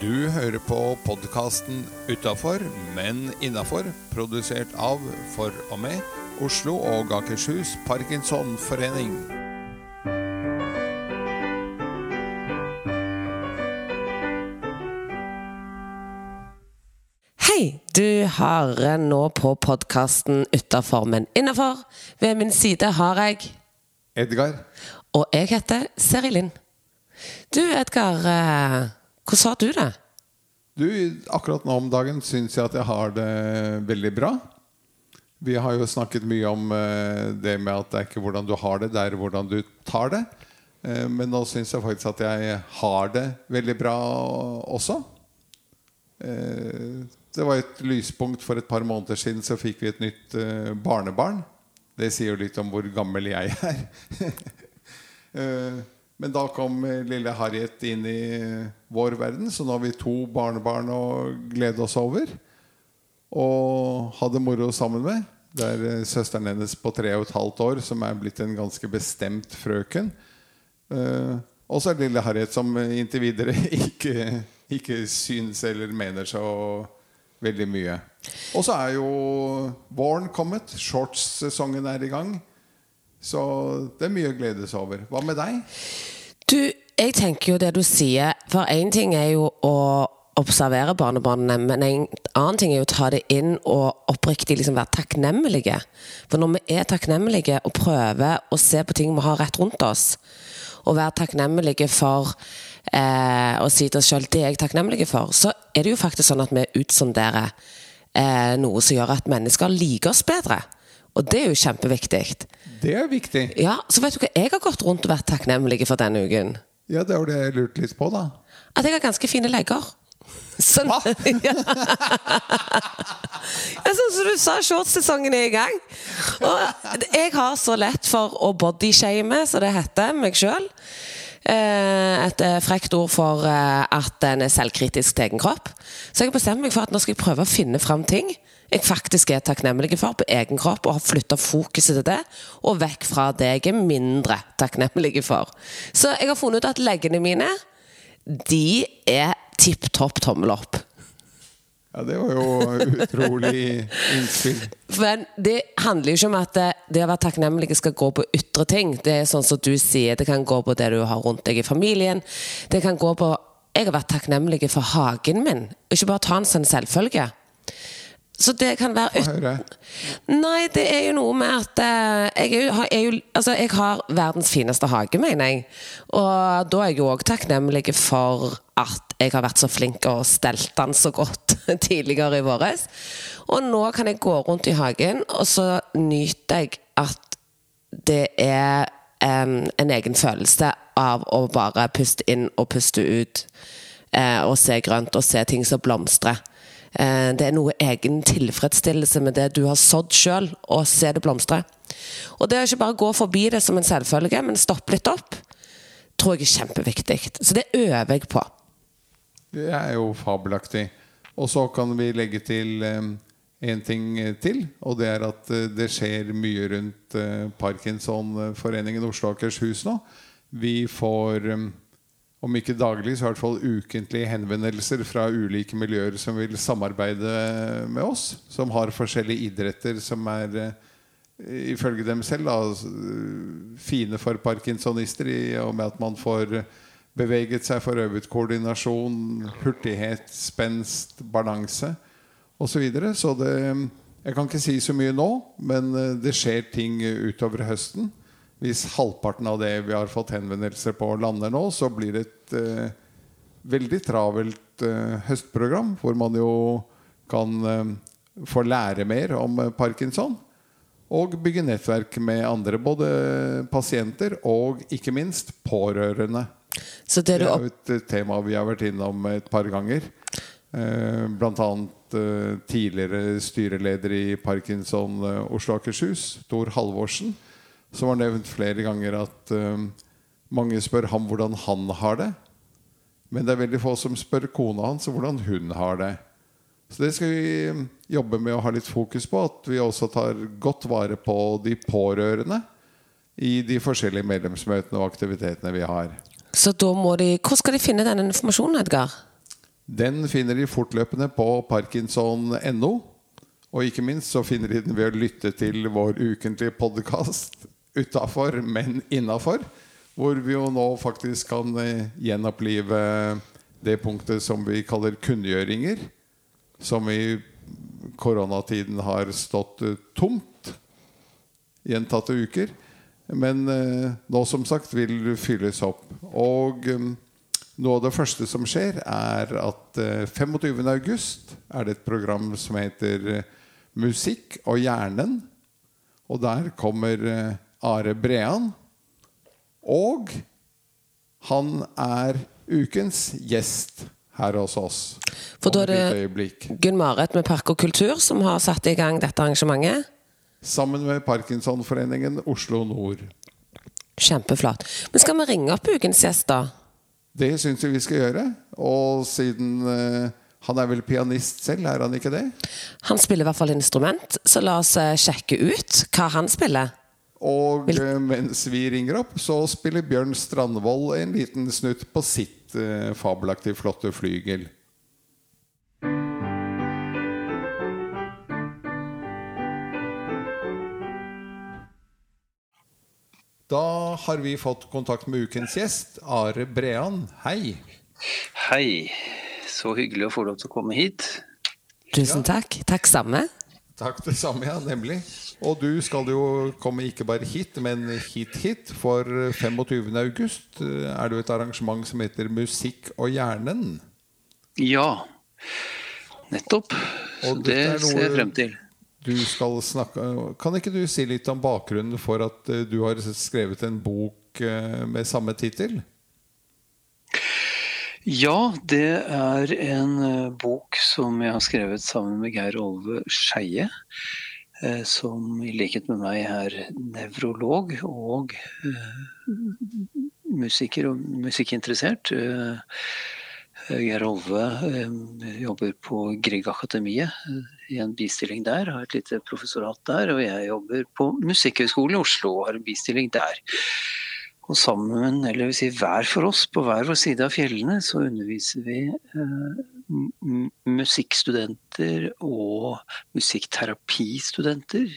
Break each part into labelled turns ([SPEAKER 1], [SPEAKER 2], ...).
[SPEAKER 1] Du hører på podkasten 'Utafor, men innafor', produsert av, for og med, Oslo og Akershus Parkinsonforening.
[SPEAKER 2] Hei, du hører nå på podkasten 'Utafor, men innafor'. Ved min side har jeg
[SPEAKER 1] Edgar,
[SPEAKER 2] Og jeg heter Seri Lind. Du, Edgar. Hvordan har du det?
[SPEAKER 1] du, akkurat nå om dagen syns jeg at jeg har det veldig bra. Vi har jo snakket mye om eh, det med at det er ikke hvordan du har det, det er hvordan du tar det. Eh, Men nå syns jeg faktisk at jeg har det veldig bra også. Eh, Det var et lyspunkt for et par måneder siden, så fikk vi et nytt barnebarn. Det sier jo litt om hvor gammel jeg er. Men da kom eh, lille Harriet inn i vår verden, så nå har vi to barnebarn å glede oss over. Og ha det moro sammen med. Det er eh, søsteren hennes på tre og et halvt år som er blitt en ganske bestemt frøken. Eh, og så er det lille Harriet som inntil videre ikke, ikke syns eller mener så veldig mye. Og så er jo våren kommet. Shorts-sesongen er i gang. Så det er mye å glede seg over. Hva med deg?
[SPEAKER 2] Du, jeg tenker jo det du sier. For én ting er jo å observere barnebarnene, men en annen ting er jo å ta det inn og oppriktig liksom være takknemlige. For når vi er takknemlige og prøver å se på ting vi har rett rundt oss, og være takknemlige for eh, å si til oss sjøl det er jeg takknemlig for, så er det jo faktisk sånn at vi utsonderer eh, noe som gjør at mennesker liker oss bedre. Og det er jo kjempeviktig.
[SPEAKER 1] Det er viktig.
[SPEAKER 2] Ja, Så vet du hva jeg har gått rundt og vært takknemlig for denne uken?
[SPEAKER 1] Ja, det var det jeg lurte litt på, da.
[SPEAKER 2] At jeg har ganske fine legger. Sånn,
[SPEAKER 1] Hva?
[SPEAKER 2] ja. Sånn som du sa, shortsesongen er i gang. Og jeg har så lett for å bodyshame, som det heter, meg sjøl. Et eh, frekt ord for eh, at en er selvkritisk til egen kropp. Så jeg bestemt meg for at nå skal jeg prøve å finne fram ting jeg faktisk er takknemlig for på egen kropp, og har flytta fokuset til det, og vekk fra det jeg er mindre takknemlig for. Så jeg har funnet ut at leggene mine, de er tipp topp tommel opp.
[SPEAKER 1] Ja, Det var jo utrolig innspill.
[SPEAKER 2] Men det handler jo ikke om at det, å være takknemlig skal gå på ytre ting. Det er sånn som du sier, det kan gå på det du har rundt deg i familien. Det kan gå på Jeg har vært takknemlig for hagen min. Ikke bare ta den som en selvfølge. Så det kan være
[SPEAKER 1] ut...
[SPEAKER 2] Nei, det er jo noe med at eh, jeg, er jo, har- er jo, altså, jeg har verdens fineste hage, mener jeg. Og da er jeg jo òg takknemlig for at jeg har vært så flink og stelt den så godt tidligere i våres. Og nå kan jeg gå rundt i hagen, og så nyter jeg at det er em, en egen følelse av å bare puste inn og puste ut. Eh, og se grønt og se ting som blomstrer. Eh, Det er noe egen tilfredsstillelse med det du har sådd sjøl, og se det blomstre. Og det å ikke bare gå forbi det som en selvfølge, men stoppe litt opp, tror jeg er kjempeviktig. Så det øver jeg på.
[SPEAKER 1] Det er jo fabelaktig. Og så kan vi legge til én ting til, og det er at eh, det skjer mye rundt eh, Parkinsonforeningen Oslo og Akershus nå. Vi får, eh, om ikke daglig, så i hvert fall ukentlige henvendelser fra ulike miljøer som vil samarbeide med oss. Som har forskjellige idretter som er eh, ifølge dem selv da, fine for parkinsonister i og med at man får beveget seg, får øvet koordinasjon, hurtighet, spenst, balanse osv. Så, videre. så det Jeg kan ikke si så mye nå, men eh, det skjer ting utover høsten. Hvis halvparten av det vi har fått henvendelser på, lander nå, så blir det et eh, veldig travelt eh, høstprogram hvor man jo kan eh, få lære mer om eh, parkinson. Og bygge nettverk med andre, både pasienter og ikke minst pårørende.
[SPEAKER 2] Så det
[SPEAKER 1] Det er jo et eh, tema vi har vært innom et par ganger. Eh, blant annet tidligere styreleder i Parkinson Oslo og Akershus, Tor Halvorsen, som har nevnt flere ganger at eh, mange spør ham hvordan han har det. Men det er veldig få som spør kona hans hvordan hun har det. Så det skal vi eh, jobbe med å ha litt fokus på. At vi også tar godt vare på de pårørende i de forskjellige medlemsmøtene og aktivitetene vi har.
[SPEAKER 2] Så da må de Hvor skal de finne denne informasjonen, Edgar?
[SPEAKER 1] Den finner de fortløpende på parkinson.no. Og ikke minst så finner de den ved å lytte til vår ukentlige podkast utafor, men innafor. Hvor vi jo nå faktisk kan eh, gjenopplive det punktet som vi kaller kunngjøringer. Som i koronatiden har stått eh, tomt gjentatte uker. Men eh, nå som sagt vil fylles opp. Og noe av det første som skjer, er at eh, 25. august er det et program som heter Musikk og hjernen. Og der kommer Are Brean. Og han er ukens gjest her hos oss.
[SPEAKER 2] For da er det. Gunn Marit med Park og Kultur som har satt i gang dette arrangementet.
[SPEAKER 1] Sammen med Parkinsonforeningen Oslo Nord.
[SPEAKER 2] Kjempeflott. Men skal vi ringe opp ukens gjest, da?
[SPEAKER 1] Det syns jeg vi skal gjøre. Og siden uh, han er vel pianist selv, er han ikke det?
[SPEAKER 2] Han spiller i hvert fall instrument, så la oss eh, sjekke ut hva han spiller.
[SPEAKER 1] Og
[SPEAKER 2] Vil-
[SPEAKER 1] eh, mens vi ringer opp, så spiller Bjørn Strandvold en liten snutt på sitt eh, fabelaktig flotte flygel. Da har vi fått kontakt med ukens gjest, Are Brean. Hei.
[SPEAKER 3] Hei. Så hyggelig å få lov til å komme hit.
[SPEAKER 2] Tusen takk. Takk samme.
[SPEAKER 1] Takk det samme, ja, nemlig. Og du skal jo komme ikke bare hit, men hit-hit. For 25. august eh, er det jo et arrangement som heter Musikk og hjernen.
[SPEAKER 3] Ja, nettopp.
[SPEAKER 1] Og
[SPEAKER 3] det
[SPEAKER 1] er
[SPEAKER 3] ser jeg frem til.
[SPEAKER 1] Du skal snakke Kan ikke du si litt om bakgrunnen for at eh, du har skrevet en bok eh, med samme tittel?
[SPEAKER 3] Ja, det er en bok som jeg har skrevet sammen med Geir Olve Skeie. Eh, Som i likhet med meg er nevrolog og eh, musiker og musikkinteressert. Eh, Geir Olve jobber på Grieg-akademiet i en bistilling der, har et lite professorat der. Og jeg jobber på Musikkhøgskolen i Oslo og har en bistilling der. Og sammen, eller vil si hver for oss, på hver vår side av fjellene, så underviser vi musikkstudenter og musikkterapistudenter,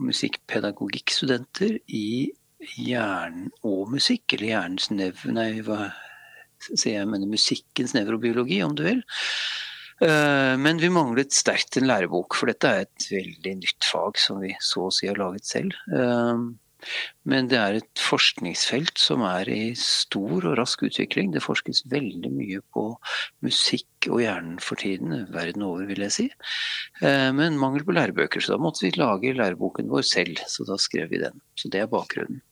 [SPEAKER 3] musikkpedagogikkstudenter i hjernen og musikk, eller hjernens nev... Nei, hva sier jeg, mener musikkens nevrobiologi, om du vil. Eh, Men vi manglet sterkt en lærebok, for dette er et veldig nytt fag som vi så å si har laget selv. Men det er et forskningsfelt som er i stor og rask utvikling. Det forskes veldig mye på musikk og hjernen for tiden, verden over vil jeg si. Eh, Men mangel på lærebøker, så da måtte vi lage læreboken vår selv. Så da skrev vi den. Så det er bakgrunnen.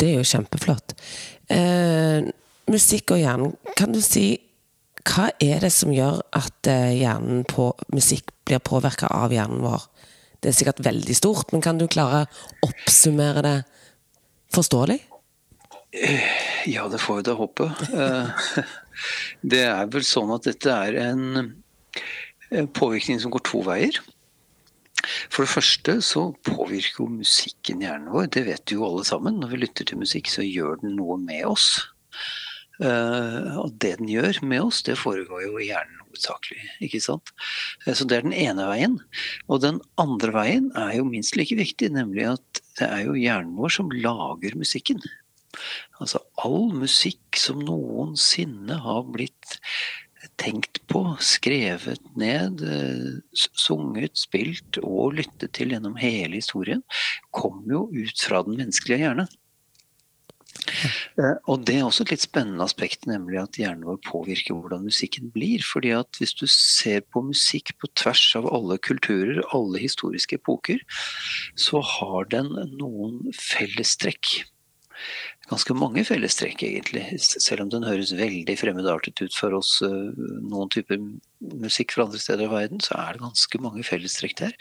[SPEAKER 2] Det er jo kjempeflott. Eh, musikk og hjernen, kan du si hva er det som gjør at eh, på musikk blir påvirka av hjernen vår? Det er sikkert veldig stort, men kan du klare å oppsummere det forståelig?
[SPEAKER 3] Ja, det får vi da håpe. Eh, Det er vel sånn at dette er en påvirkning som går to veier. For det første så påvirker jo musikken hjernen vår. Det vet jo alle sammen. Når vi lytter til musikk, så gjør den noe med oss. Eh, og det den gjør med oss, det foregår jo i hjernen hovedsakelig. ikke sant? Eh, Så det er den ene veien. Og den andre veien er jo minst like viktig, nemlig at det er jo hjernen vår som lager musikken. Altså all musikk som noensinne har blitt tenkt på, skrevet ned, eh, sunget, spilt og lyttet til gjennom hele historien, kommer jo ut fra den menneskelige hjerne. Eh, Og det er også et litt spennende aspekt, nemlig at hjernen vår påvirker hvordan musikken blir. fordi at hvis du ser på musikk på tvers av alle kulturer, alle historiske epoker, så har den noen fellestrekk. Ganske mange fellestrekk, egentlig. Selv om den høres veldig fremmedartet ut for oss, noen typer musikk fra andre steder i verden, så er det ganske mange fellestrekk der.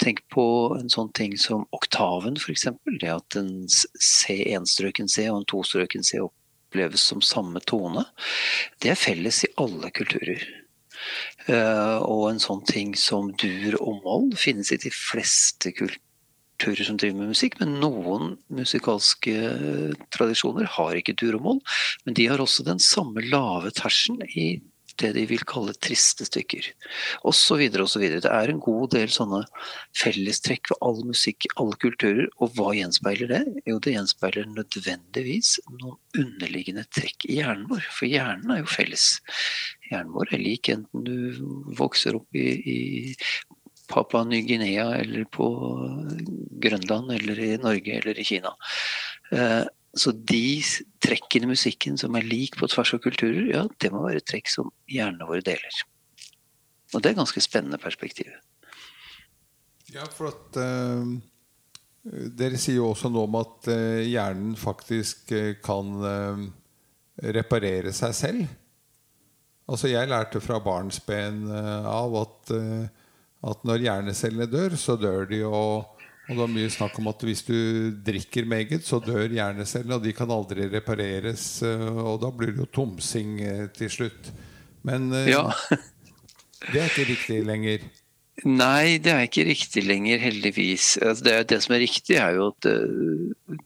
[SPEAKER 3] Tenk på en sånn ting som oktaven, f.eks. Det at en C, enstrøken C og en tostrøken C oppleves som samme tone. Det er felles i alle kulturer. Og en sånn ting som dur og moll finnes i de fleste kulturer som driver med musikk, men noen musikalske eh, tradisjoner har ikke dur og mål, Men de har også den samme lave tersen i det de vil kalle triste stykker. Og så videre og så videre. Det er en god del sånne fellestrekk ved all musikk, alle kulturer. Og hva gjenspeiler det? Jo, det gjenspeiler nødvendigvis noen underliggende trekk i hjernen vår. For hjernen er jo felles. Hjernen vår er lik enten du vokser opp i, i Papua Ny-Guinea eller på Grønland eller i Norge eller i Kina. Eh, så de trekkene i musikken som er lik på tvers av kulturer, ja, det må være trekk som hjernene våre deler. Og det er ganske spennende perspektiv.
[SPEAKER 1] Ja, for at uh, Dere sier jo også noe om at uh, hjernen faktisk uh, kan reparere seg selv. Altså Jeg lærte fra barnsben av at, at når hjernecellene dør, så dør de. jo og det er mye snakk om at hvis du drikker meget, så dør hjernecellene, og de kan aldri repareres. Eh, og da blir det jo tomsing eh, til slutt. Men eh, ja. det er ikke riktig lenger.
[SPEAKER 3] Nei, det er ikke riktig lenger, heldigvis. Altså, det, det, som er riktig, er jo at det,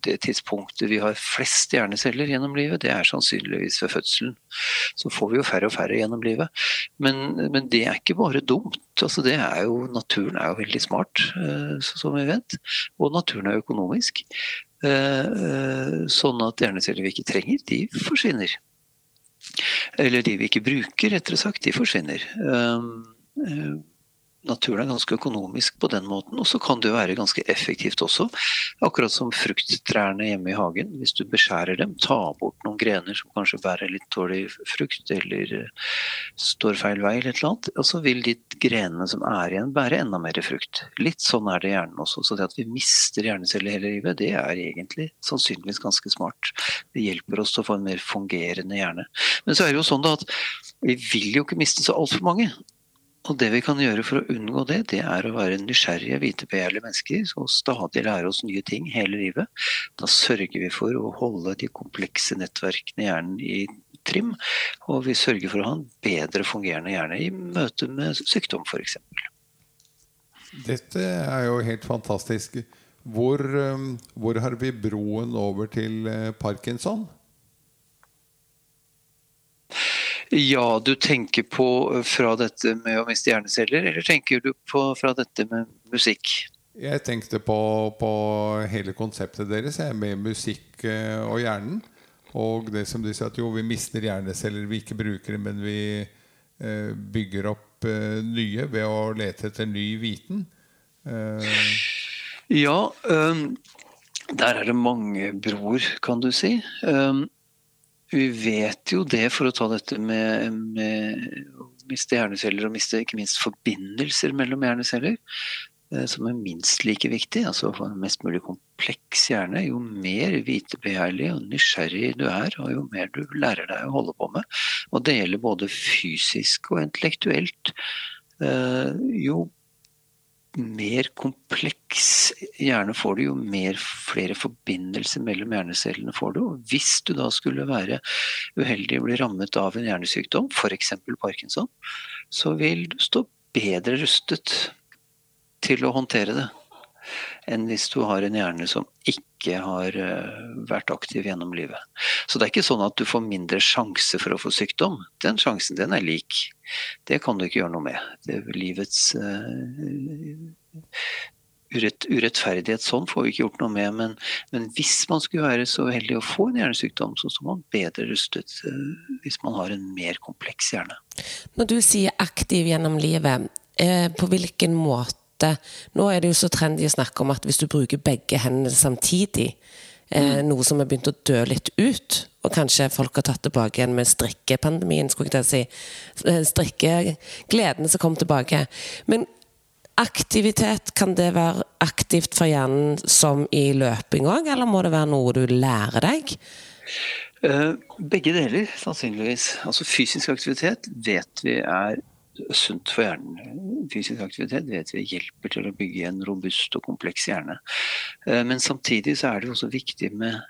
[SPEAKER 3] det, tidspunktet vi har flest hjerneceller gjennom livet, det er sannsynligvis ved fødselen. Så får vi jo færre og færre gjennom livet. Men, men det er ikke bare dumt. Altså, det er jo, naturen er jo veldig smart, eh, som vi vet. Og naturen er økonomisk. Eh, eh, sånn at hjerneceller vi ikke trenger, de forsvinner. Eller de vi ikke bruker, rettere sagt, de forsvinner naturen er ganske økonomisk på den måten. Og så kan det jo være ganske effektivt også. Akkurat som frukttrærne hjemme i hagen. Hvis du beskjærer dem, tar bort noen grener som kanskje bærer litt dårlig frukt, eller eh, står feil vei, eller et eller annet, og så vil de grenene som er igjen, bære enda mer frukt. Litt sånn er det hjernen også. Så det at vi mister hjerneceller hele livet, det er egentlig sannsynligvis ganske smart. Det hjelper oss til å få en mer fungerende hjerne. Men så er det jo sånn da at vi vil jo ikke miste så altfor mange. Og det vi kan gjøre for å unngå det, det er å være nysgjerrige, vitebegjærlige mennesker som stadig lærer oss nye ting hele livet. Da sørger vi for å holde de komplekse nettverkene i hjernen i trim, og vi sørger for å ha en bedre fungerende hjerne i møte med sykdom f.eks.
[SPEAKER 1] Dette er jo helt fantastisk. Hvor, um, hvor har vi broen over til eh, parkinson?
[SPEAKER 3] Ja, du tenker på eh, fra dette med å miste hjerneceller, eller tenker du på fra dette med musikk?
[SPEAKER 1] Jeg tenkte på, på hele konseptet deres med musikk eh, og hjernen. Og det som de sier at jo, vi mister hjerneceller, vi ikke bruker dem, men vi eh, bygger opp eh, nye ved å lete etter ny viten.
[SPEAKER 3] Eh. Ja, um, der er det mange broer, kan du si. Um, vi vet jo det, for å ta dette med, med å miste hjerneceller og miste ikke minst forbindelser mellom hjerneceller, eh, som er minst like viktig. altså For en mest mulig kompleks hjerne, jo mer vitebegjærlig og nysgjerrig du er, og jo mer du lærer deg å holde på med, og det gjelder både fysisk og intellektuelt, eh, jo mer kompleks hjerne får du, jo mer flere forbindelser mellom hjernecellene får du. Og hvis du da skulle være uheldig og bli rammet av en hjernesykdom, f.eks. parkinson, så vil du stå bedre rustet til å håndtere det enn hvis du har en hjerne som ikke har eh, vært aktiv gjennom livet. Så det er ikke sånn at du får mindre sjanse for å få sykdom. Den sjansen den er lik. Det kan du ikke gjøre noe med. Det er livets uh, urett, urettferdighet sånn får vi ikke gjort noe med. Men, men, hvis man skulle være så uheldig å få en hjernesykdom, så står man bedre rustet uh, hvis man har en mer kompleks hjerne.
[SPEAKER 2] Når du sier aktiv gjennom livet, på hvilken måte Nå er det jo så trendy å snakke om at hvis du bruker begge hendene samtidig, Eh, noe som har begynt å dø litt ut. Og kanskje folk har tatt tilbake igjen med strikkepandemien. skulle jeg si. Eh, Strikkegleden som kom tilbake. Men aktivitet, kan det være aktivt for hjernen som i løping òg, eller må det være noe du lærer deg?
[SPEAKER 3] Eh, begge deler, sannsynligvis. Altså Fysisk aktivitet vet vi er sunt for hjernen. Fysisk aktivitet vet vi hjelper til å bygge en robust og kompleks hjerne. Eh, men samtidig så er det også viktig med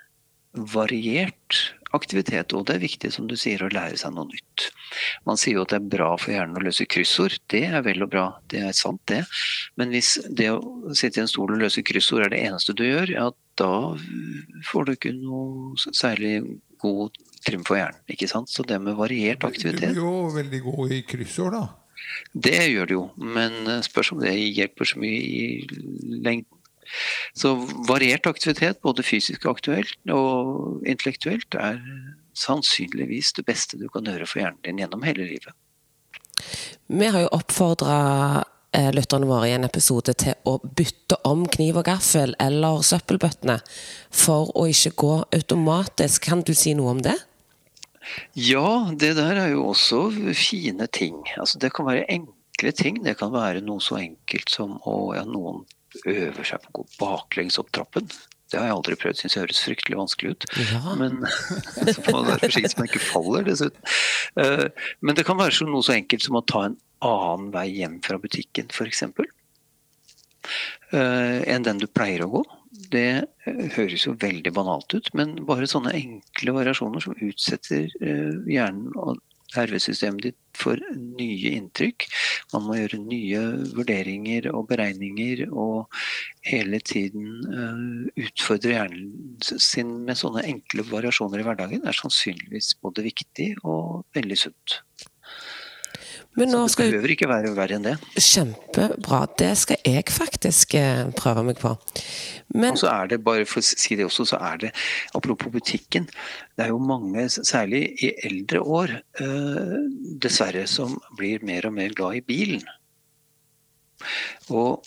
[SPEAKER 3] variert aktivitet. Og det er viktig, som du sier, å lære seg noe nytt. Man sier jo at det er bra for hjernen å løse kryssord. Det er vel og bra, det er sant det. Men hvis det å sitte i en stol og løse kryssord er det eneste du gjør, ja da får du ikke noe særlig god trim for hjernen. ikke sant? Så det med variert aktivitet Du
[SPEAKER 1] blir jo veldig god i kryssord, da.
[SPEAKER 3] Det gjør det jo, men eh, spørs om det hjelper så mye i lengden. Så variert aktivitet, både fysisk aktuelt og intellektuelt, er sannsynligvis det beste du kan gjøre for hjernen din gjennom hele livet.
[SPEAKER 2] Vi har jo oppfordra eh, lytterne våre i en episode til å bytte om kniv og gaffel eller søppelbøttene for å ikke gå automatisk. Kan du si noe om det?
[SPEAKER 3] Ja, det der er jo også fine ting. Altså, det kan være enkle ting. Det kan være noe så enkelt som å ja, noen øver seg på å gå baklengs opp trappen. Det har jeg aldri prøvd, syns jeg høres fryktelig vanskelig ut.
[SPEAKER 2] Ja.
[SPEAKER 3] Men så må man være forsiktig så man ikke faller, dessuten. Eh, Men det kan være noe så enkelt som å ta en annen vei hjem fra butikken, f.eks. Enn den du pleier å gå. Det eh, høres jo veldig banalt ut, men bare sånne enkle variasjoner som utsetter eh, hjernen og nervesystemet ditt for nye inntrykk. Man må gjøre nye vurderinger og beregninger og hele tiden eh, utfordre hjernen sin med sånne enkle variasjoner i hverdagen, er sannsynligvis både viktig og veldig sunt.
[SPEAKER 2] Men nå
[SPEAKER 3] Så det
[SPEAKER 2] skal
[SPEAKER 3] behøver ikke være verre enn det.
[SPEAKER 2] Kjempebra. Det skal jeg faktisk eh, prøve meg på. Men
[SPEAKER 3] Og så er det, bare for å si det også, så er det, apropos butikken, det er jo mange, særlig i eldre år, eh, dessverre, som blir mer og mer glad i bilen. Og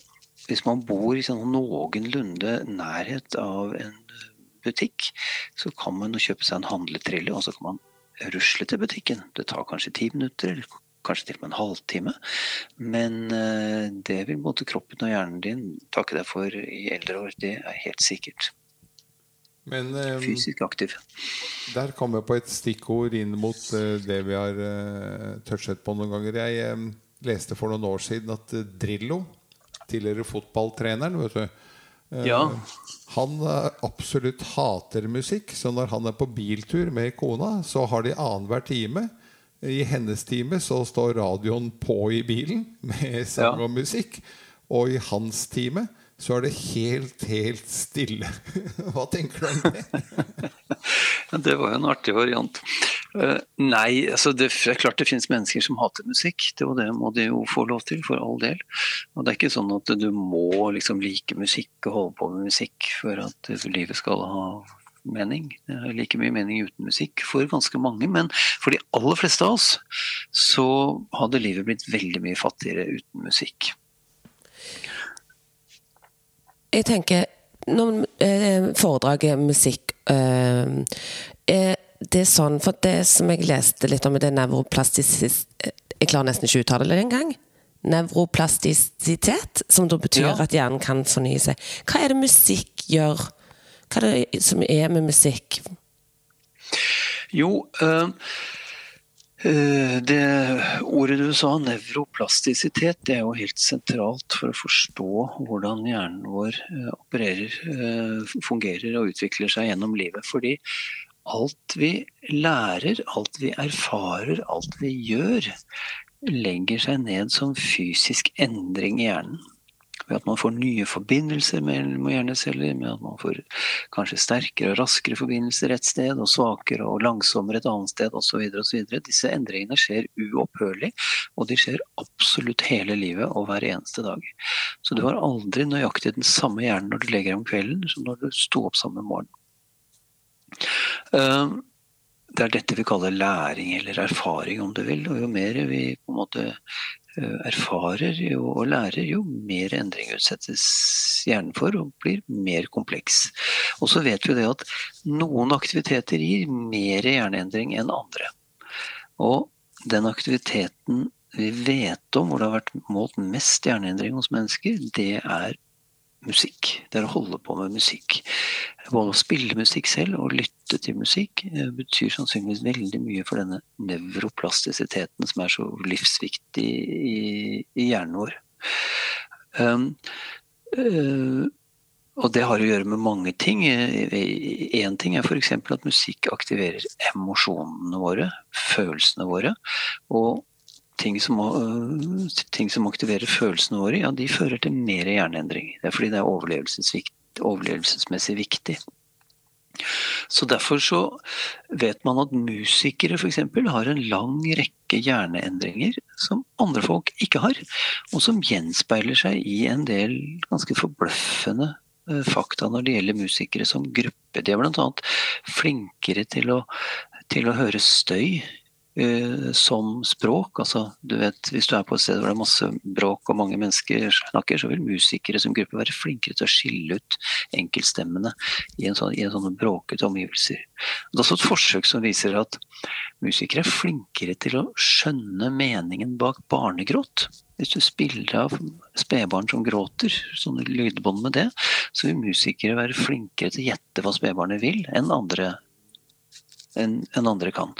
[SPEAKER 3] hvis man bor i sånn noenlunde nærhet av en butikk, så kan man kjøpe seg en handletrille, og så kan man rusle til butikken. Det tar kanskje ti minutter, eller kanskje til og med en halvtime. Men eh, det vil både kroppen og hjernen din takke deg for i eldre år. Det er helt sikkert.
[SPEAKER 1] Men eh,
[SPEAKER 3] Fysisk aktiv.
[SPEAKER 1] der kom jeg på et stikkord inn mot eh, det vi har touchet på noen ganger. Jeg leste for noen år siden at Drillo, tidligere fotballtreneren, vet du
[SPEAKER 3] Ja.
[SPEAKER 1] Han absolutt hater musikk, så når han er på biltur med kona, så har de annenhver time. I hennes time så står radioen på i bilen med sang og musikk. Og i hans time så er det helt, helt stille. Hva tenker du om det?
[SPEAKER 3] Det var jo en artig variant. Eh, nei, altså det er klart det finnes mennesker som hater musikk. Det, det må de jo få lov til, for all del. Og det er ikke sånn at du må liksom like musikk og holde på med musikk for at livet skal ha mening. Det er like mye mening uten musikk for ganske mange, men for de aller fleste av oss så hadde livet blitt veldig mye fattigere uten musikk.
[SPEAKER 2] jeg tenker Når eh, foredraget musikk eh, er det sånn For det som jeg leste litt om, det er nevroplastisk Jeg klarer nesten ikke å uttale det engang. Nevroplastisitet, som da betyr
[SPEAKER 3] Ja.
[SPEAKER 2] at hjernen kan fornye seg. Hva er det musikk gjør? Hva er det som er med musikk?
[SPEAKER 3] Jo, øh, det ordet du sa, nevroplastisitet, det er jo helt sentralt for å forstå hvordan hjernen vår øh, opererer, fungerer og utvikler seg gjennom livet. Fordi alt vi lærer, alt vi erfarer, alt vi gjør, legger seg ned som fysisk endring i hjernen. Ved at man får nye forbindelser mellom hjerneceller, med at man får kanskje sterkere og raskere forbindelser et sted, og svakere og langsommere et annet sted osv. Disse endringene skjer uopphørlig, og de skjer absolutt hele livet og hver eneste dag. Så du har aldri nøyaktig den samme hjernen når du legger deg om kvelden som når du sto opp samme morgen. Eh, Det er dette vi kaller læring eller erfaring, om du vil. Og jo mer vi på en måte erfarer jo, og lærer, jo mer endring utsettes hjernen for og blir mer kompleks. Og så vet vi det at noen aktiviteter gir mer hjerneendring enn andre. Og den aktiviteten vi vet om hvor det har vært målt mest hjerneendring hos mennesker, det er musikk. Det er å holde på med musikk. Både å spille musikk selv og lytte til musikk eh, betyr sannsynligvis veldig mye for denne nevroplastisiteten som er så livsviktig i, i hjernen vår. Um, uh, og det har å gjøre med mange ting. Én ting er f.eks. at musikk aktiverer emosjonene våre, følelsene våre. Og ting som, øh, ting som aktiverer følelsene våre, ja, de fører til mer hjerneendring. Det er fordi det er overlevelsesmessig viktig. Så Derfor så vet man at musikere f.eks. har en lang rekke hjerneendringer som andre folk ikke har, og som gjenspeiler seg i en del ganske forbløffende eh, fakta når det gjelder musikere som gruppe. De er bl.a. flinkere til å, til å høre støy som språk. Altså, du vet, hvis du er på et sted hvor det er masse bråk og mange mennesker snakker, så vil musikere som gruppe være flinkere til å skille ut enkeltstemmene i en, sånn, i en sånne bråkete omgivelser. Det er også et forsøk som viser at musikere er flinkere til å skjønne meningen bak barnegråt. Hvis du spiller av spedbarn som gråter, sånne lydbånd med det, så vil musikere være flinkere til å gjette hva spedbarnet vil, enn andre enn enn andre kan.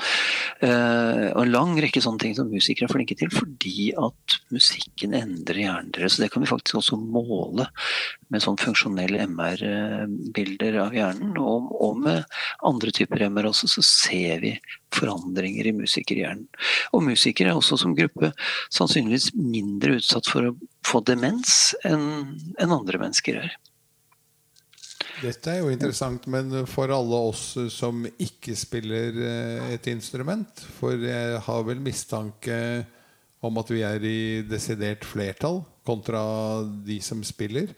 [SPEAKER 3] Uh, og en lang rekke sånne ting som musikere er flinke til, fordi at musikken endrer hjernen deres. Det kan vi faktisk også måle med sånn funksjonelle MR-bilder av hjernen. Og, og, med andre typer MR også, så ser vi forandringer i musikerhjernen. Og musikere er også som gruppe sannsynligvis mindre utsatt for å få demens enn en andre mennesker er.
[SPEAKER 1] Dette er jo interessant, men for alle oss som ikke spiller eh, et instrument For jeg har vel mistanke om at vi er i desidert flertall kontra de som spiller.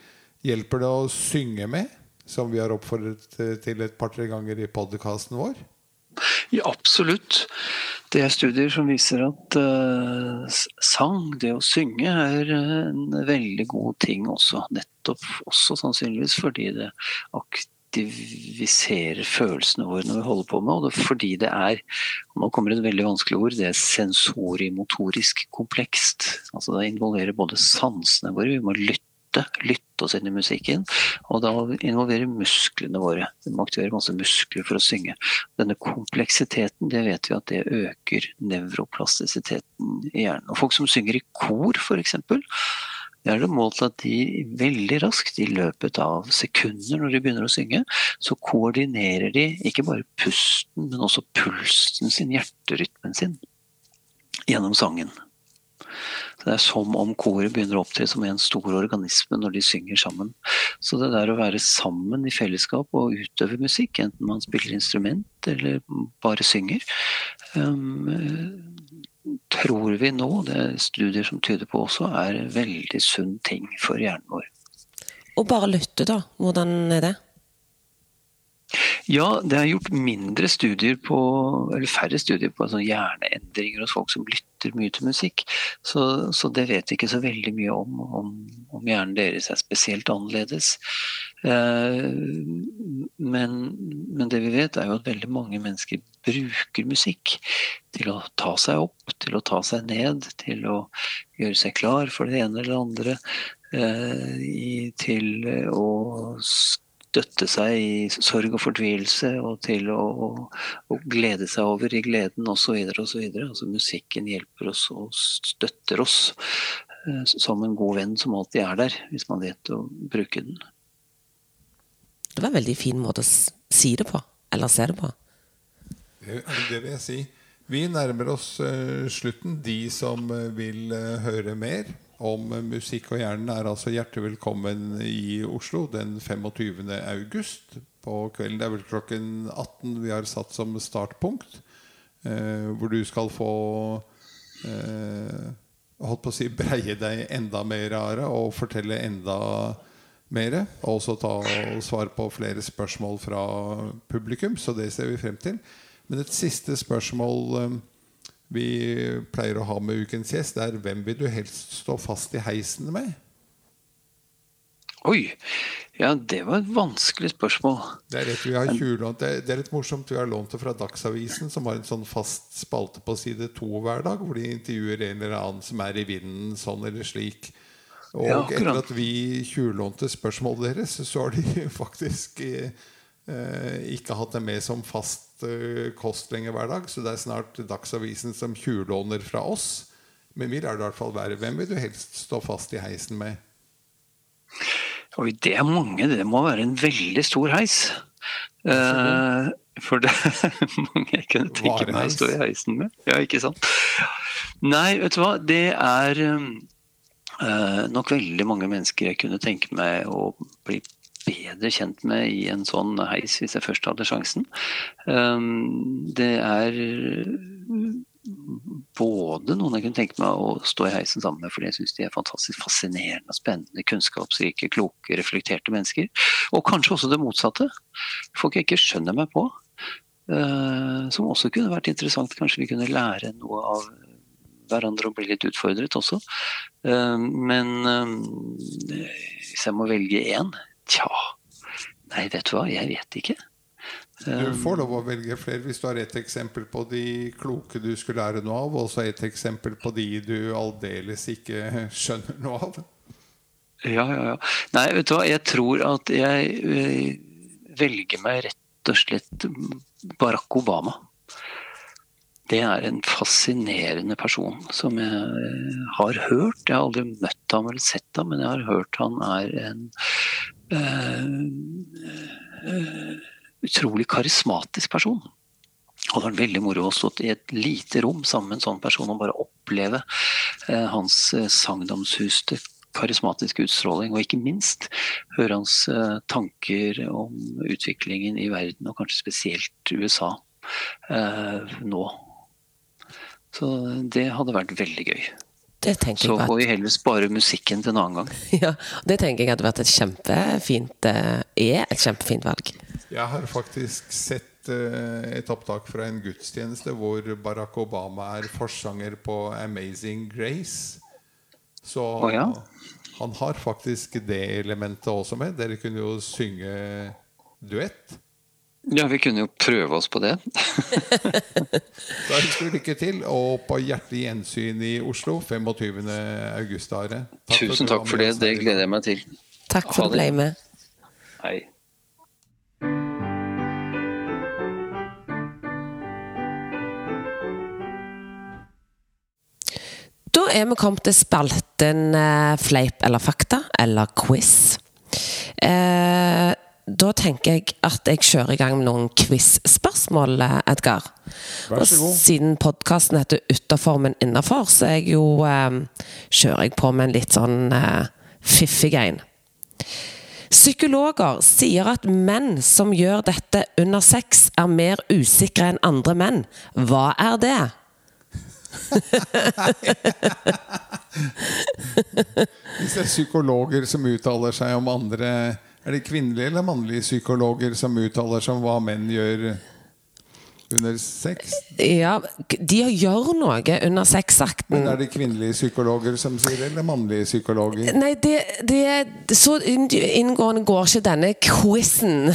[SPEAKER 1] Hjelper det å synge med, som vi har oppfordret til et par-tre ganger i podkasten vår?
[SPEAKER 3] Ja, absolutt. Det er studier som viser at uh, sang, det å synge, er en veldig god ting også. Nettopp også sannsynligvis fordi det aktiviserer følelsene våre når vi holder på med, og det, fordi det er nå kommer et veldig vanskelig ord, det er sensorimotorisk komplekst. Altså Det involverer både sansene våre, vi må lytte lytte, lytte oss inn i musikken. Og da involverer musklene våre. Vi må aktivere masse muskler for å synge. Denne kompleksiteten, det vet vi at det øker nevroplastisiteten i hjernen. Og folk som synger i kor, f.eks. Det er det målt at de veldig raskt, i løpet av sekunder når de begynner å synge, så koordinerer de ikke bare pusten, men også pulsen sin, hjerterytmen sin, gjennom sangen. Så Det er som om koret begynner å opptre som en stor organisme når de synger sammen. Så det der å være sammen i fellesskap og utøve musikk, enten man spiller instrument eller bare synger, um, tror vi nå, det er studier som tyder på også, er veldig sunn ting for hjernen vår.
[SPEAKER 2] Og bare lytte, da. Hvordan er det?
[SPEAKER 3] Ja, det er gjort mindre studier på, eller færre studier på altså hjerneendringer hos folk som lytter mye til musikk. Så, så det vet vi ikke så veldig mye om, om, om hjernen deres er spesielt annerledes. Eh, men, men, det vi vet, er jo at veldig mange mennesker bruker musikk til å ta seg opp, til å ta seg ned, til å gjøre seg klar for det ene eller det andre. Eh, til å støtte seg i sorg og fortvilelse og til å, å glede seg over i gleden osv. osv. Altså musikken hjelper oss og støtter oss eh, som en god venn som alltid er der, hvis man vet å bruke den.
[SPEAKER 2] Det var en veldig fin måte å si det på, eller se det på.
[SPEAKER 1] Det, det vil jeg si. Vi nærmer oss uh, slutten. De som uh, vil uh, høre mer, om musikk og hjernen er altså hjertelig velkommen i Oslo den 25. august på kvelden. Det er vel klokken 18 vi har satt som startpunkt. Eh, hvor du skal få eh, holdt på å si breie deg enda mer, Are, og fortelle enda mer. Og også ta og svare på flere spørsmål fra publikum. Så det ser vi frem til. Men et siste spørsmål. Eh, vi pleier å ha med ukens gjest, er hvem vil du helst stå fast i heisen med?
[SPEAKER 3] Oi! Ja, det var et vanskelig spørsmål.
[SPEAKER 1] Det er, rett, vi har tjurlånt, det er litt morsomt. Vi har lånt det fra Dagsavisen, som har en sånn fast spalte på side to hver dag, hvor de intervjuer en eller annen som er i vinden, sånn eller slik. Og ja, etter at vi tjuvlånte spørsmålet deres, så har de faktisk eh, ikke hatt det med som fast Eh, kost lenger hver dag. Så det er snart Dagsavisen som tjuvlåner fra oss. Men vi lar det i hvert fall være. Hvem vil du helst stå fast i heisen med?
[SPEAKER 3] Oi, det er mange. Det må være en veldig stor heis. Uh, for det er mange jeg kunne tenke meg å stå i heisen med. Ja, ikke sant? Nei, vet du hva. Det er uh, nok veldig mange mennesker jeg kunne tenke meg å bli bedre kjent med i en sånn heis, hvis jeg først hadde sjansen. Um, det er både noen jeg kunne tenke meg å stå i heisen sammen med, fordi jeg syns de er fantastisk fascinerende, spennende, kunnskapsrike, kloke, reflekterte mennesker. Og kanskje også det motsatte. Folk jeg ikke skjønner meg på. Uh, som også kunne vært interessant. Kanskje vi kunne lære noe av hverandre og bli litt utfordret også. Uh, men uh, hvis jeg må velge én, tja Nei, vet du hva, jeg vet ikke.
[SPEAKER 1] Du får lov å velge flere hvis du har et eksempel på de kloke du skulle lære noe av, og så et eksempel på de du aldeles ikke skjønner noe av.
[SPEAKER 3] Ja, ja, ja. Nei, vet du hva, jeg tror at jeg velger meg rett og slett Barack Obama. Det er en fascinerende person som jeg har hørt. Jeg har aldri møtt ham eller sett ham, men jeg har hørt han er en utrolig karismatisk person. Og det var veldig moro å stå i et lite rom sammen med en sånn person og bare oppleve eh, hans eh, sagnomsuste karismatiske utstråling, og ikke minst høre hans eh, tanker om utviklingen i verden, og kanskje spesielt USA eh, nå. Så det hadde vært veldig gøy. Så får vi heller spare musikken til en annen gang.
[SPEAKER 2] Ja, Det tenker jeg hadde vært et kjempefint eh, er et kjempefint valg.
[SPEAKER 1] Jeg har faktisk sett uh, et opptak fra en gudstjeneste hvor Barack Obama er forsanger på 'Amazing Grace'. Så
[SPEAKER 3] oh, ja.
[SPEAKER 1] han har faktisk det elementet også med. Dere kunne jo synge duett.
[SPEAKER 3] Ja, vi kunne jo prøve oss på det.
[SPEAKER 1] da ønsker vi lykke til, og på hjertelig gjensyn i Oslo 25. august. Are.
[SPEAKER 3] Takk Tusen takk for det. Det gleder jeg meg til.
[SPEAKER 2] Takk for at du ble med.
[SPEAKER 3] Hei.
[SPEAKER 2] Da er vi kommet til spalten eh, Fleip eller fakta, eller quiz. Eh, da tenker jeg at jeg kjører i gang med noen quiz-spørsmål, Edgar.
[SPEAKER 1] Vær så god.
[SPEAKER 2] Og siden podkasten heter 'Utafor, men innafor', så jeg jo, eh, kjører jeg på med en litt sånn eh, fiffig en. Psykologer sier at menn som gjør dette under sex, er mer usikre enn andre menn. Hva er det?
[SPEAKER 1] Hvis det er psykologer som uttaler seg om andre er det kvinnelige eller mannlige psykologer som uttaler seg om hva menn gjør under sex?
[SPEAKER 2] Ja, de gjør noe under sexakten.
[SPEAKER 1] Men Er det kvinnelige psykologer som sier det, eller mannlige psykologer?
[SPEAKER 2] Nei, det, det Så inngående går ikke denne quizen.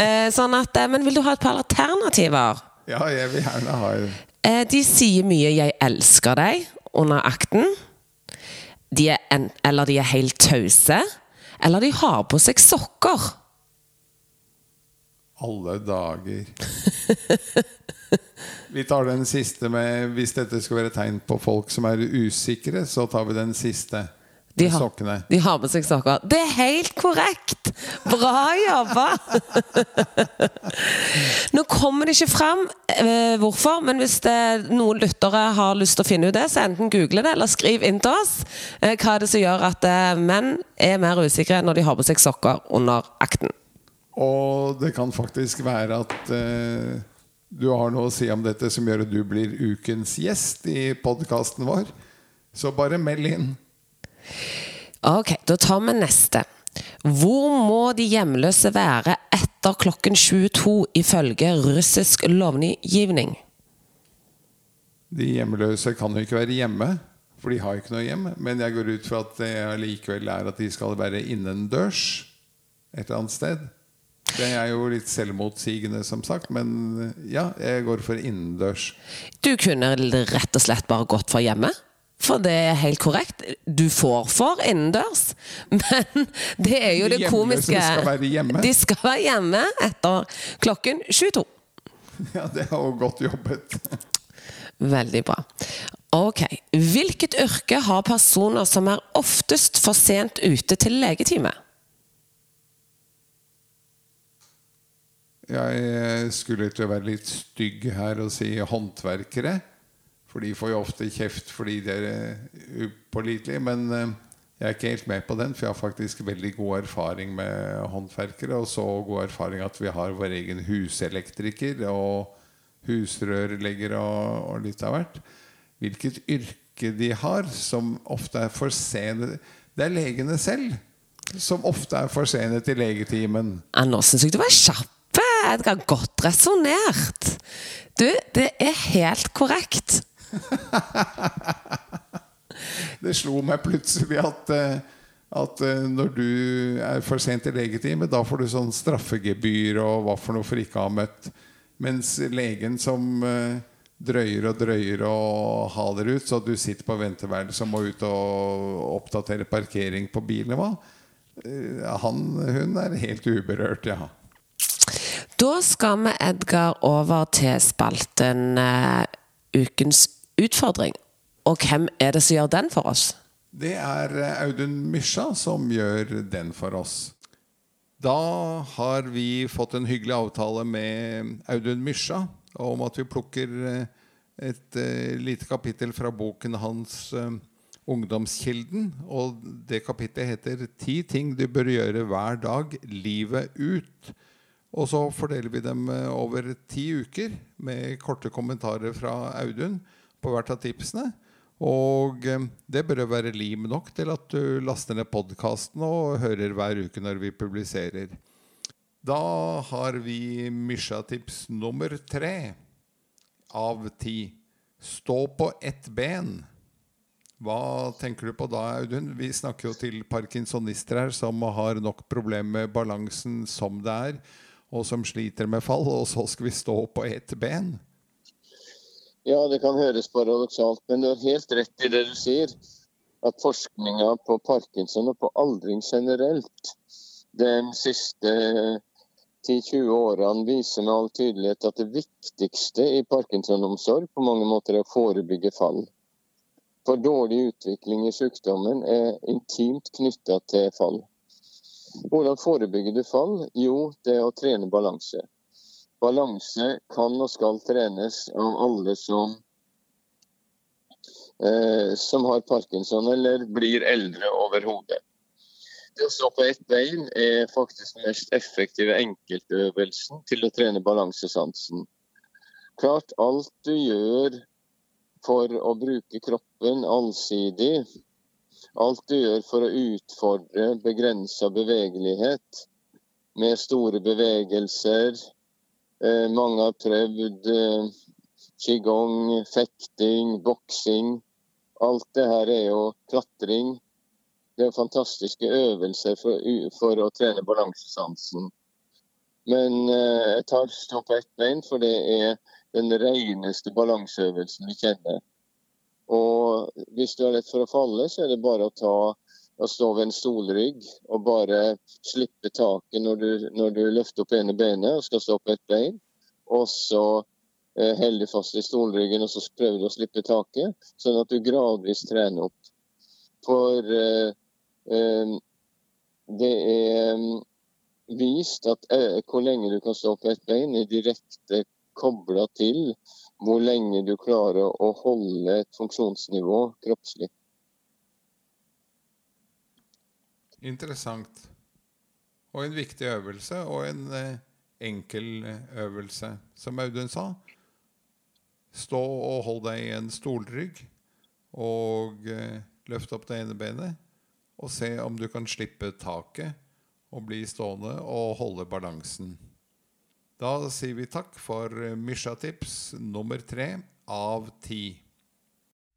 [SPEAKER 2] Eh, sånn at eh, Men vil du ha et par alternativer?
[SPEAKER 1] Ja, jeg vil gjerne ha
[SPEAKER 2] eh, De sier mye 'jeg elsker deg' under akten. De en, eller de er helt tause. Eller de har på seg sokker.
[SPEAKER 1] Alle dager. Vi tar den siste med Hvis dette skal være tegn på folk som er usikre, så tar vi den siste.
[SPEAKER 2] De har, de har med seg sokker. Det er helt korrekt! Bra jobba! Nå kommer det ikke fram eh, hvorfor, men hvis det, noen lyttere har lyst til å finne ut det, så enten google det eller skriv inn til oss eh, hva er det som gjør at eh, menn er mer usikre når de har på seg sokker under akten.
[SPEAKER 1] Og det kan faktisk være at eh, du har noe å si om dette som gjør at du blir ukens gjest i podkasten vår. Så bare meld inn.
[SPEAKER 2] Ok, da tar vi neste. Hvor må de hjemløse være etter klokken 22 ifølge russisk lovgivning?
[SPEAKER 1] De hjemløse kan jo ikke være hjemme, for de har ikke noe hjem. Men jeg går ut fra at det allikevel er at de skal være innendørs et eller annet sted. Det er jo litt selvmotsigende, som sagt, men ja, jeg går for innendørs.
[SPEAKER 2] Du kunne rett og slett bare gått for hjemme? For det er helt korrekt. Du får for innendørs. Men det er jo det komiske
[SPEAKER 1] De skal være hjemme.
[SPEAKER 2] De skal være hjemme etter klokken 22.
[SPEAKER 1] Ja, det er jo godt jobbet.
[SPEAKER 2] Veldig bra. Ok. Hvilket yrke har personer som er oftest for sent ute til legetime?
[SPEAKER 1] Jeg skulle til å være litt stygg her og si håndverkere. For de får jo ofte kjeft fordi de er upålitelige. Men eh, Jeg er ikke helt med på den, for jeg har faktisk veldig god erfaring med håndverkere. Og så god erfaring at vi har vår egen huselektriker og husrørlegger og, og litt av hvert. Hvilket yrke de har, som ofte er for sene Det er legene selv som ofte er for sene til legetimen.
[SPEAKER 2] Ja, nå syns jeg du var kjapp. Edgar. Godt resonnert. Du, det er helt korrekt.
[SPEAKER 1] det slo meg plutselig at, eh, at eh, når du er for sent i legetime, da får du sånn straffegebyr og hva for noe for ikke å ha møtt. Mens legen som eh, drøyer og drøyer og haler ut, så du sitter på venteværelset og må ut og oppdatere parkering på bilen, hva? Han, hun er helt uberørt, ja.
[SPEAKER 2] Da skal vi, Edgar, over til spalten uh, Ukens utfordring. Og hvem er det som gjør den for oss?
[SPEAKER 1] Det er eh, Audun Mysja som gjør den for oss. Da har vi fått en hyggelig avtale med Audun Mysja om at vi plukker eh, et uh, lite kapittel fra boken hans 'Ungdomskilden'. Og det kapittelet heter 'Ti ting du bør gjøre hver dag livet ut'. Og så fordeler vi dem over ti uker med korte kommentarer fra Audun på hvert av tipsene. Og eh, det bør være lim nok til at du laster ned podkasten og hører hver uke når vi publiserer. Da har vi Mysja-tips nummer tre av ti. Stå på ett ben. Hva tenker du på da, Audun? Vi snakker jo til parkinsonister her som har nok problemer med balansen som det er, og som sliter med fall, og så skal vi stå på ett ben.
[SPEAKER 4] Ja, det kan høres paradoksalt, men du har helt rett i det du sier. At forskninga på parkinson og på aldring generelt de siste 10-20 årene viser med all tydelighet at det viktigste i parkinsonomsorg på mange måter er å forebygge fall. For dårlig utvikling i sykdommen er intimt knytta til fall. Hvordan forebygger du fall? Jo, det er å trene balanse. Balanse kan og skal trenes av alle som, eh, som har parkinson eller blir eldre overhodet. Det å stå på ett bein er faktisk den mest effektive enkeltøvelsen til å trene balansesansen. Klart, alt du gjør for å bruke kroppen allsidig, alt du gjør for å utfordre begrensa bevegelighet med store bevegelser, mange har prøvd eh, qigong, fekting, boksing. Alt det her er jo klatring. Det er fantastiske øvelser for, for å trene balansesansen. Men eh, jeg tar stå på ett bein, for det er den reneste balanseøvelsen vi kjenner. Og hvis du har lett for å falle, så er det bare å ta å stå ved en stolrygg og bare slippe taket når du, når du løfter opp ene benet og skal stå på ett bein. Og så eh, holde fast i stolryggen og så prøver du å slippe taket, sånn at du gradvis trener opp. For eh, eh, det er mm, vist at eh, hvor lenge du kan stå på ett bein, er direkte kobla til hvor lenge du klarer å holde et funksjonsnivå kroppslig.
[SPEAKER 1] Interessant. Og en viktig øvelse, og en eh, enkel øvelse. Som Audun sa, stå og hold deg i en stolrygg, og eh, løft opp det ene benet, og se om du kan slippe taket og bli stående og holde balansen. Da sier vi takk for Mysja-tips nummer tre av ti.